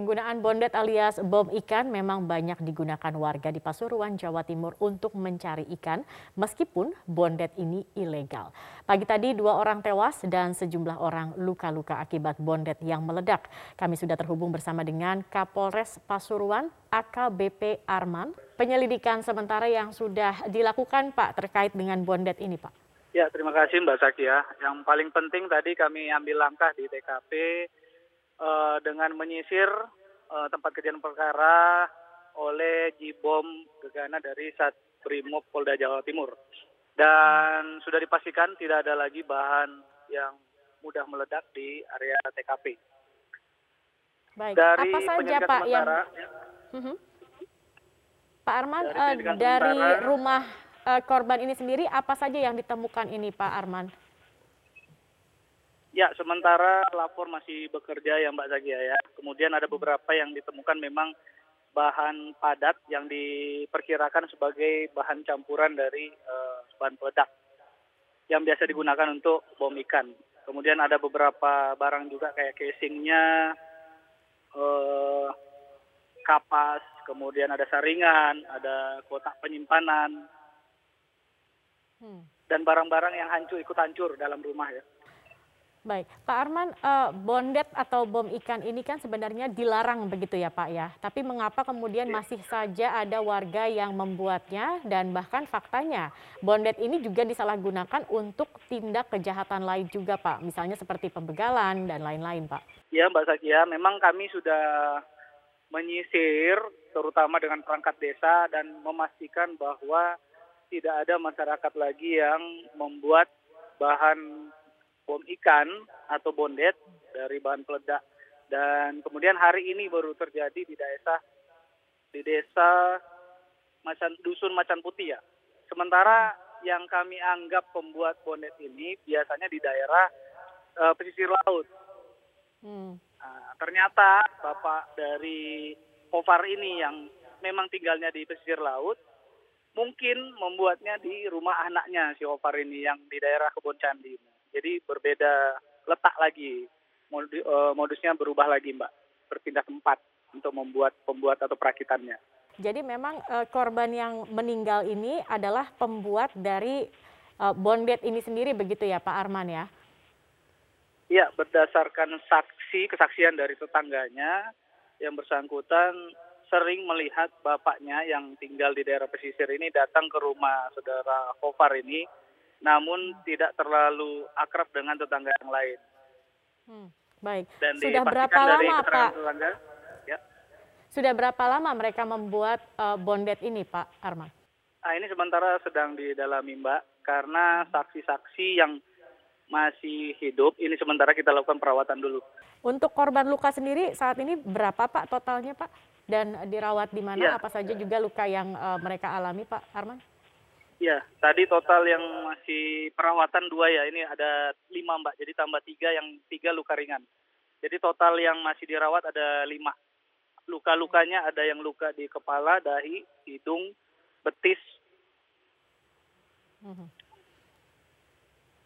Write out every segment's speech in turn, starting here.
Penggunaan bondet alias bom ikan memang banyak digunakan warga di Pasuruan, Jawa Timur untuk mencari ikan meskipun bondet ini ilegal. Pagi tadi dua orang tewas dan sejumlah orang luka-luka akibat bondet yang meledak. Kami sudah terhubung bersama dengan Kapolres Pasuruan AKBP Arman. Penyelidikan sementara yang sudah dilakukan Pak terkait dengan bondet ini Pak. Ya terima kasih Mbak Sakia. Yang paling penting tadi kami ambil langkah di TKP dengan menyisir uh, tempat kejadian perkara oleh Jibom Gegana dari Satrimob Polda Jawa Timur. Dan hmm. sudah dipastikan tidak ada lagi bahan yang mudah meledak di area TKP. Baik, dari apa saja Pak yang... Ya. Uh-huh. Pak Arman, dari, uh, dari rumah uh, korban ini sendiri apa saja yang ditemukan ini Pak Arman? Ya, sementara lapor masih bekerja ya Mbak Zagia ya. Kemudian ada beberapa yang ditemukan memang bahan padat yang diperkirakan sebagai bahan campuran dari uh, bahan peledak yang biasa digunakan untuk bom ikan. Kemudian ada beberapa barang juga kayak casingnya, uh, kapas, kemudian ada saringan, ada kotak penyimpanan, hmm. dan barang-barang yang hancur ikut hancur dalam rumah ya. Baik, Pak Arman, uh, bondet atau bom ikan ini kan sebenarnya dilarang begitu ya Pak ya. Tapi mengapa kemudian iya. masih saja ada warga yang membuatnya dan bahkan faktanya bondet ini juga disalahgunakan untuk tindak kejahatan lain juga Pak. Misalnya seperti pembegalan dan lain-lain Pak. Ya Mbak Sakia, memang kami sudah menyisir terutama dengan perangkat desa dan memastikan bahwa tidak ada masyarakat lagi yang membuat bahan bom ikan atau bondet dari bahan peledak. Dan kemudian hari ini baru terjadi di desa di desa Macan dusun Macan Putih ya. Sementara yang kami anggap pembuat bondet ini biasanya di daerah uh, pesisir laut. Hmm. Nah, ternyata bapak dari Kofar ini yang memang tinggalnya di pesisir laut mungkin membuatnya di rumah anaknya si Kofar ini yang di daerah Kebun Candi. Jadi berbeda letak lagi, eh, modusnya berubah lagi Mbak, berpindah tempat untuk membuat pembuat atau perakitannya. Jadi memang uh, korban yang meninggal ini adalah pembuat dari uh, bondet ini sendiri begitu ya Pak Arman ya? Iya, berdasarkan saksi kesaksian dari tetangganya yang bersangkutan sering melihat bapaknya yang tinggal di daerah pesisir ini datang ke rumah saudara Kofar ini namun tidak terlalu akrab dengan tetangga yang lain. Hmm, baik. Dan Sudah berapa lama Pak? Tetangga, ya. Sudah berapa lama mereka membuat uh, bondet ini Pak Arman? Nah, ini sementara sedang didalami Mbak karena saksi-saksi yang masih hidup ini sementara kita lakukan perawatan dulu. Untuk korban luka sendiri saat ini berapa Pak totalnya Pak? Dan dirawat di mana? Ya. Apa saja juga luka yang uh, mereka alami Pak Arman? Ya, tadi total yang masih perawatan dua ya, ini ada lima mbak, jadi tambah tiga yang tiga luka ringan. Jadi total yang masih dirawat ada lima. Luka-lukanya ada yang luka di kepala, dahi, hidung, betis. Mm -hmm.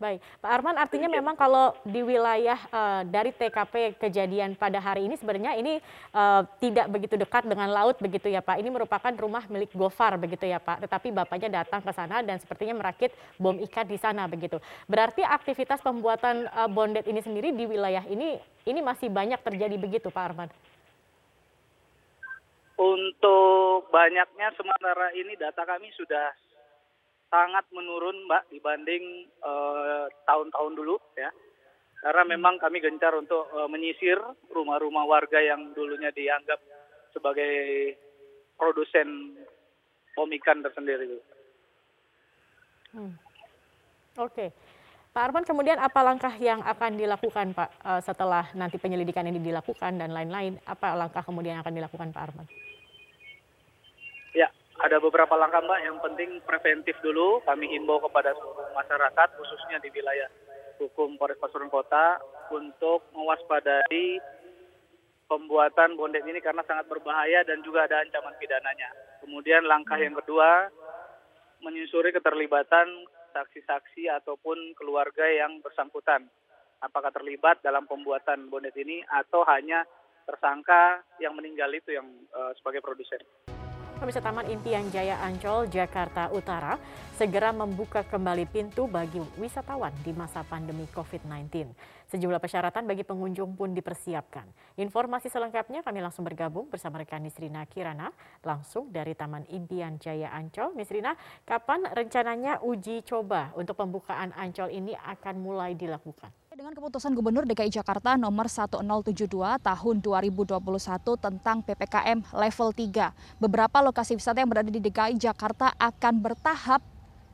Baik, Pak Arman artinya ya. memang kalau di wilayah uh, dari TKP kejadian pada hari ini sebenarnya ini uh, tidak begitu dekat dengan laut begitu ya Pak. Ini merupakan rumah milik Gofar begitu ya Pak. Tetapi bapaknya datang ke sana dan sepertinya merakit bom ikan di sana begitu. Berarti aktivitas pembuatan uh, bondet ini sendiri di wilayah ini ini masih banyak terjadi begitu Pak Arman. Untuk banyaknya sementara ini data kami sudah sangat menurun Mbak dibanding eh, tahun-tahun dulu ya. Karena hmm. memang kami gencar untuk uh, menyisir rumah-rumah warga yang dulunya dianggap sebagai produsen bom ikan tersendiri. Hmm. Oke. Okay. Pak Arman, kemudian apa langkah yang akan dilakukan Pak uh, setelah nanti penyelidikan ini dilakukan dan lain-lain? Apa langkah kemudian yang akan dilakukan Pak Arman? Ada beberapa langkah Mbak yang penting preventif dulu kami himbau kepada seluruh masyarakat khususnya di wilayah hukum Polres Pasuruan Kota untuk mewaspadai pembuatan bondet ini karena sangat berbahaya dan juga ada ancaman pidananya. Kemudian langkah yang kedua menyusuri keterlibatan saksi-saksi ataupun keluarga yang bersangkutan. Apakah terlibat dalam pembuatan bondet ini atau hanya tersangka yang meninggal itu yang uh, sebagai produsen. Pemirsa Taman Impian Jaya Ancol, Jakarta Utara segera membuka kembali pintu bagi wisatawan di masa pandemi COVID-19. Sejumlah persyaratan bagi pengunjung pun dipersiapkan. Informasi selengkapnya kami langsung bergabung bersama rekan Nisrina Kirana langsung dari Taman Impian Jaya Ancol. Nisrina, kapan rencananya uji coba untuk pembukaan Ancol ini akan mulai dilakukan? Dengan keputusan Gubernur DKI Jakarta nomor 1072 tahun 2021 tentang PPKM level 3, beberapa lokasi wisata yang berada di DKI Jakarta akan bertahap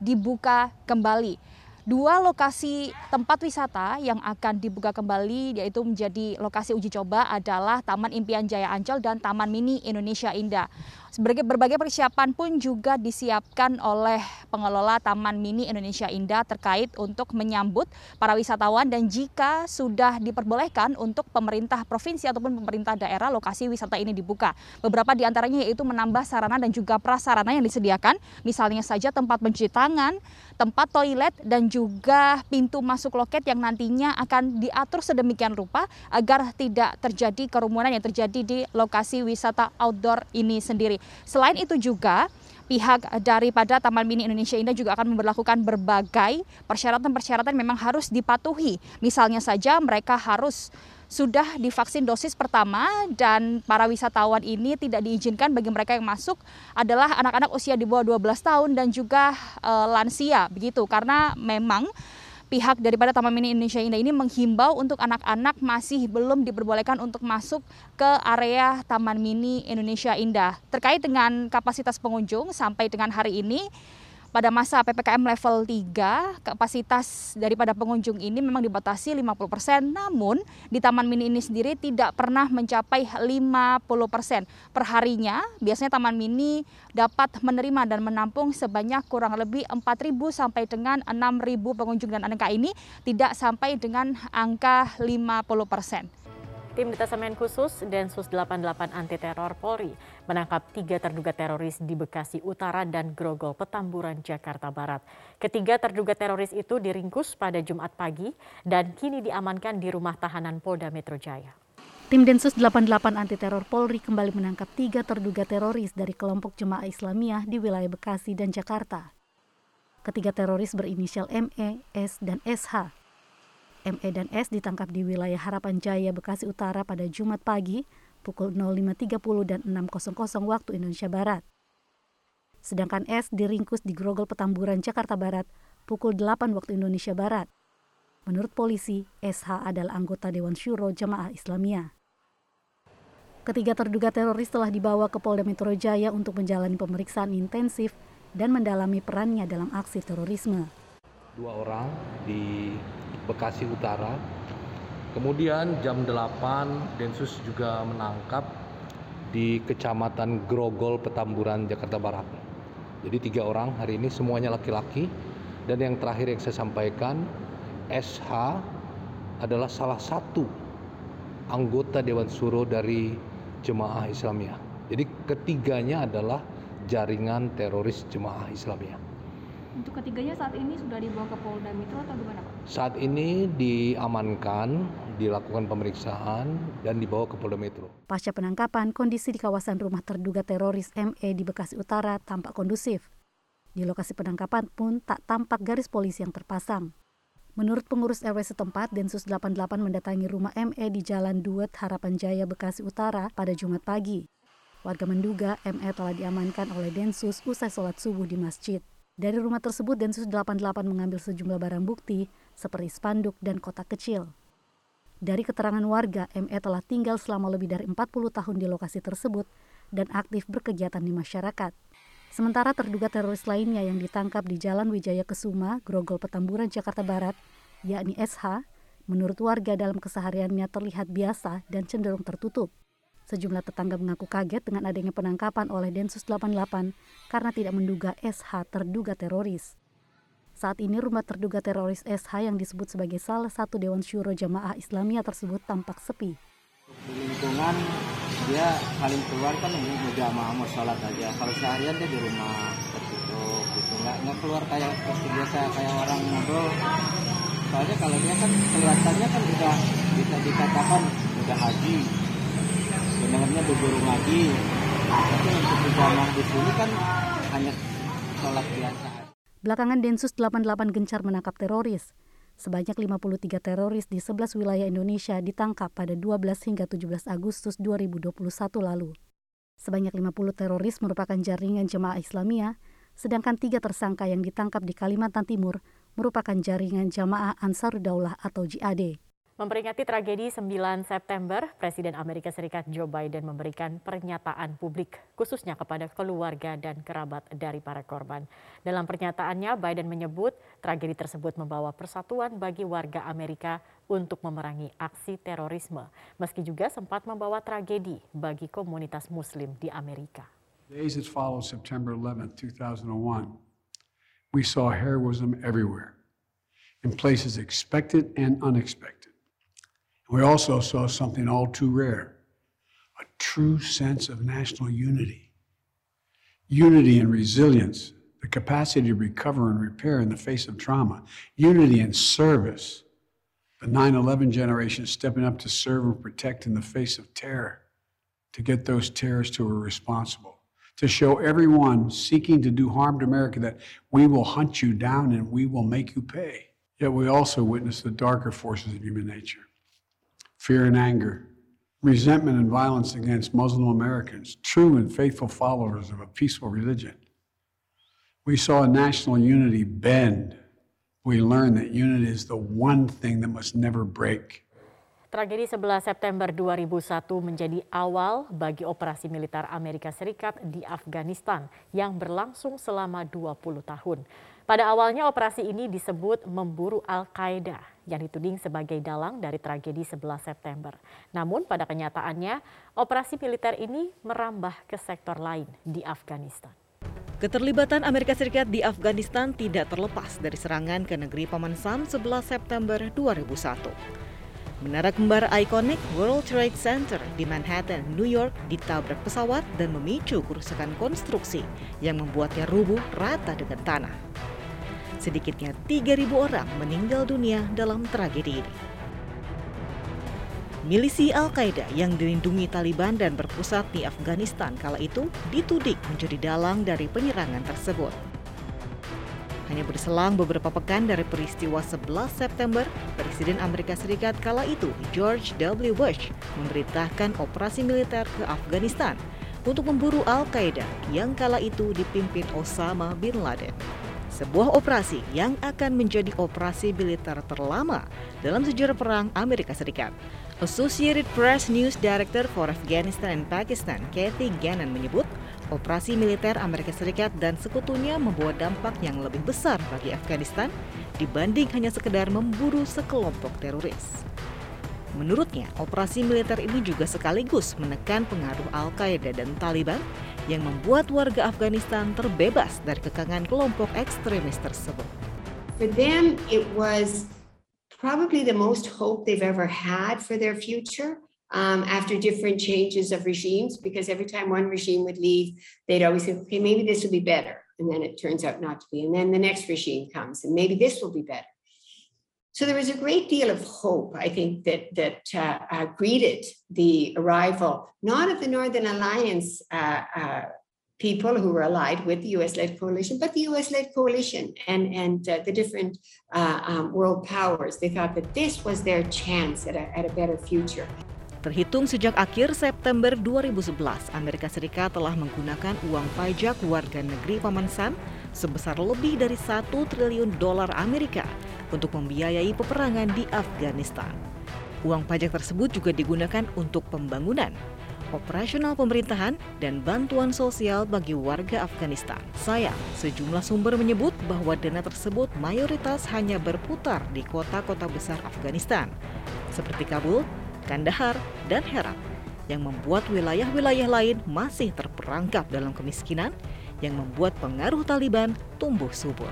dibuka kembali. Dua lokasi tempat wisata yang akan dibuka kembali yaitu menjadi lokasi uji coba adalah Taman Impian Jaya Ancol dan Taman Mini Indonesia Indah. Berbagai persiapan pun juga disiapkan oleh pengelola Taman Mini Indonesia Indah terkait untuk menyambut para wisatawan dan jika sudah diperbolehkan untuk pemerintah provinsi ataupun pemerintah daerah lokasi wisata ini dibuka. Beberapa di antaranya yaitu menambah sarana dan juga prasarana yang disediakan, misalnya saja tempat mencuci tangan, tempat toilet dan juga pintu masuk loket yang nantinya akan diatur sedemikian rupa agar tidak terjadi kerumunan yang terjadi di lokasi wisata outdoor ini sendiri. Selain itu juga pihak daripada Taman Mini Indonesia Indah juga akan memperlakukan berbagai persyaratan-persyaratan memang harus dipatuhi. Misalnya saja mereka harus sudah divaksin dosis pertama dan para wisatawan ini tidak diizinkan bagi mereka yang masuk adalah anak-anak usia di bawah 12 tahun dan juga e, lansia begitu karena memang pihak daripada Taman Mini Indonesia Indah ini menghimbau untuk anak-anak masih belum diperbolehkan untuk masuk ke area Taman Mini Indonesia Indah. Terkait dengan kapasitas pengunjung sampai dengan hari ini pada masa PPKM level 3, kapasitas daripada pengunjung ini memang dibatasi 50%, namun di Taman Mini ini sendiri tidak pernah mencapai 50% perharinya. Biasanya Taman Mini dapat menerima dan menampung sebanyak kurang lebih 4.000 sampai dengan 6.000 pengunjung dan angka ini tidak sampai dengan angka 50%. Tim Detasemen Khusus Densus 88 Anti Teror Polri menangkap tiga terduga teroris di Bekasi Utara dan Grogol Petamburan, Jakarta Barat. Ketiga terduga teroris itu diringkus pada Jumat pagi dan kini diamankan di rumah tahanan Polda Metro Jaya. Tim Densus 88 Anti Teror Polri kembali menangkap tiga terduga teroris dari kelompok Jemaah Islamiyah di wilayah Bekasi dan Jakarta. Ketiga teroris berinisial ME, S, dan SH ME dan S ditangkap di wilayah Harapan Jaya, Bekasi Utara pada Jumat pagi pukul 05.30 dan 6.00 waktu Indonesia Barat. Sedangkan S diringkus di Grogol Petamburan, Jakarta Barat pukul 8 waktu Indonesia Barat. Menurut polisi, SH adalah anggota Dewan Syuro Jamaah Islamiyah. Ketiga terduga teroris telah dibawa ke Polda Metro Jaya untuk menjalani pemeriksaan intensif dan mendalami perannya dalam aksi terorisme. Dua orang di Bekasi Utara. Kemudian jam 8 Densus juga menangkap di Kecamatan Grogol Petamburan Jakarta Barat. Jadi tiga orang hari ini semuanya laki-laki dan yang terakhir yang saya sampaikan SH adalah salah satu anggota Dewan Suro dari Jemaah Islamiyah. Jadi ketiganya adalah jaringan teroris Jemaah Islamiyah. Untuk ketiganya saat ini sudah dibawa ke Polda Metro atau gimana Pak? Saat ini diamankan, dilakukan pemeriksaan dan dibawa ke Polda Metro. Pasca penangkapan, kondisi di kawasan rumah terduga teroris ME di Bekasi Utara tampak kondusif. Di lokasi penangkapan pun tak tampak garis polisi yang terpasang. Menurut pengurus RW setempat, Densus 88 mendatangi rumah ME di Jalan Duet Harapan Jaya Bekasi Utara pada Jumat pagi. Warga menduga ME telah diamankan oleh Densus usai sholat subuh di masjid. Dari rumah tersebut Densus 88 mengambil sejumlah barang bukti seperti spanduk dan kotak kecil. Dari keterangan warga, ME telah tinggal selama lebih dari 40 tahun di lokasi tersebut dan aktif berkegiatan di masyarakat. Sementara terduga teroris lainnya yang ditangkap di Jalan Wijaya Kesuma, Grogol Petamburan, Jakarta Barat, yakni SH, menurut warga dalam kesehariannya terlihat biasa dan cenderung tertutup. Sejumlah tetangga mengaku kaget dengan adanya penangkapan oleh Densus 88 karena tidak menduga SH terduga teroris. Saat ini rumah terduga teroris SH yang disebut sebagai salah satu Dewan Syuro Jamaah Islamiyah tersebut tampak sepi. Di lingkungan dia paling keluar kan jamaah mau sholat aja. Kalau seharian dia di rumah tertutup gitu, nggak nggak keluar kayak seperti biasa kayak orang ngobrol. Soalnya kalau dia kan kelihatannya kan udah bisa dikatakan udah haji, dengarnya berburu lagi tapi untuk berjamaah di sini kan hanya sholat biasa Belakangan Densus 88 gencar menangkap teroris. Sebanyak 53 teroris di 11 wilayah Indonesia ditangkap pada 12 hingga 17 Agustus 2021 lalu. Sebanyak 50 teroris merupakan jaringan jemaah Islamiyah, sedangkan tiga tersangka yang ditangkap di Kalimantan Timur merupakan jaringan jamaah Ansar Daulah atau JAD. Memperingati tragedi 9 September, Presiden Amerika Serikat Joe Biden memberikan pernyataan publik khususnya kepada keluarga dan kerabat dari para korban. Dalam pernyataannya, Biden menyebut tragedi tersebut membawa persatuan bagi warga Amerika untuk memerangi aksi terorisme, meski juga sempat membawa tragedi bagi komunitas muslim di Amerika. Days that followed September 11, 2001, we saw heroism everywhere, in places expected and unexpected. We also saw something all too rare a true sense of national unity. Unity and resilience, the capacity to recover and repair in the face of trauma, unity and service, the 9 11 generation stepping up to serve and protect in the face of terror, to get those terrorists who are responsible, to show everyone seeking to do harm to America that we will hunt you down and we will make you pay. Yet we also witness the darker forces of human nature fear and anger, resentment and violence against Muslim Americans, true and faithful followers of a peaceful religion. We saw national unity bend. We learned that unity is the one thing that must never break. Tragedi 11 September 2001 menjadi awal bagi operasi militer Amerika Serikat di Afghanistan yang berlangsung selama 20 tahun. Pada awalnya operasi ini disebut memburu Al-Qaeda yang dituding sebagai dalang dari tragedi 11 September. Namun pada kenyataannya operasi militer ini merambah ke sektor lain di Afghanistan. Keterlibatan Amerika Serikat di Afghanistan tidak terlepas dari serangan ke negeri Paman Sam 11 September 2001. Menara kembar ikonik World Trade Center di Manhattan, New York ditabrak pesawat dan memicu kerusakan konstruksi yang membuatnya rubuh rata dengan tanah. Sedikitnya 3.000 orang meninggal dunia dalam tragedi ini. Milisi Al-Qaeda yang dilindungi Taliban dan berpusat di Afghanistan kala itu dituding menjadi dalang dari penyerangan tersebut. Hanya berselang beberapa pekan dari peristiwa 11 September, Presiden Amerika Serikat kala itu George W. Bush memerintahkan operasi militer ke Afghanistan untuk memburu Al-Qaeda yang kala itu dipimpin Osama bin Laden sebuah operasi yang akan menjadi operasi militer terlama dalam sejarah perang Amerika Serikat. Associated Press News Director for Afghanistan and Pakistan, Kathy Gannon menyebut, operasi militer Amerika Serikat dan sekutunya membawa dampak yang lebih besar bagi Afghanistan dibanding hanya sekedar memburu sekelompok teroris. Menurutnya, operasi militer ini juga sekaligus menekan pengaruh Al-Qaeda dan Taliban yang membuat warga Afghanistan terbebas dari kekangan kelompok ekstremis tersebut. For them, it was probably the most hope they've ever had for their future. Um, after different changes of regimes, because every time one regime would leave, they'd always say, okay, maybe this will be better. And then it turns out not to be. And then the next regime comes, and maybe this will be better. So there was a great deal of hope, I think, that that uh, uh, greeted the arrival not of the Northern Alliance uh, uh people who were allied with the U.S.-led coalition, but the U.S.-led coalition and and uh, the different uh, um, world powers. They thought that this was their chance at a, at a better future. Terhitung sejak akhir September 2011, Amerika Serikat telah menggunakan uang pajak warga negeri Paman Sam sebesar lebih dari 1 triliun dolar Amerika untuk membiayai peperangan di Afghanistan. Uang pajak tersebut juga digunakan untuk pembangunan, operasional pemerintahan, dan bantuan sosial bagi warga Afghanistan. Sayang, sejumlah sumber menyebut bahwa dana tersebut mayoritas hanya berputar di kota-kota besar Afghanistan, seperti Kabul, Kandahar, dan Herat, yang membuat wilayah-wilayah lain masih terperangkap dalam kemiskinan yang membuat pengaruh Taliban tumbuh subur.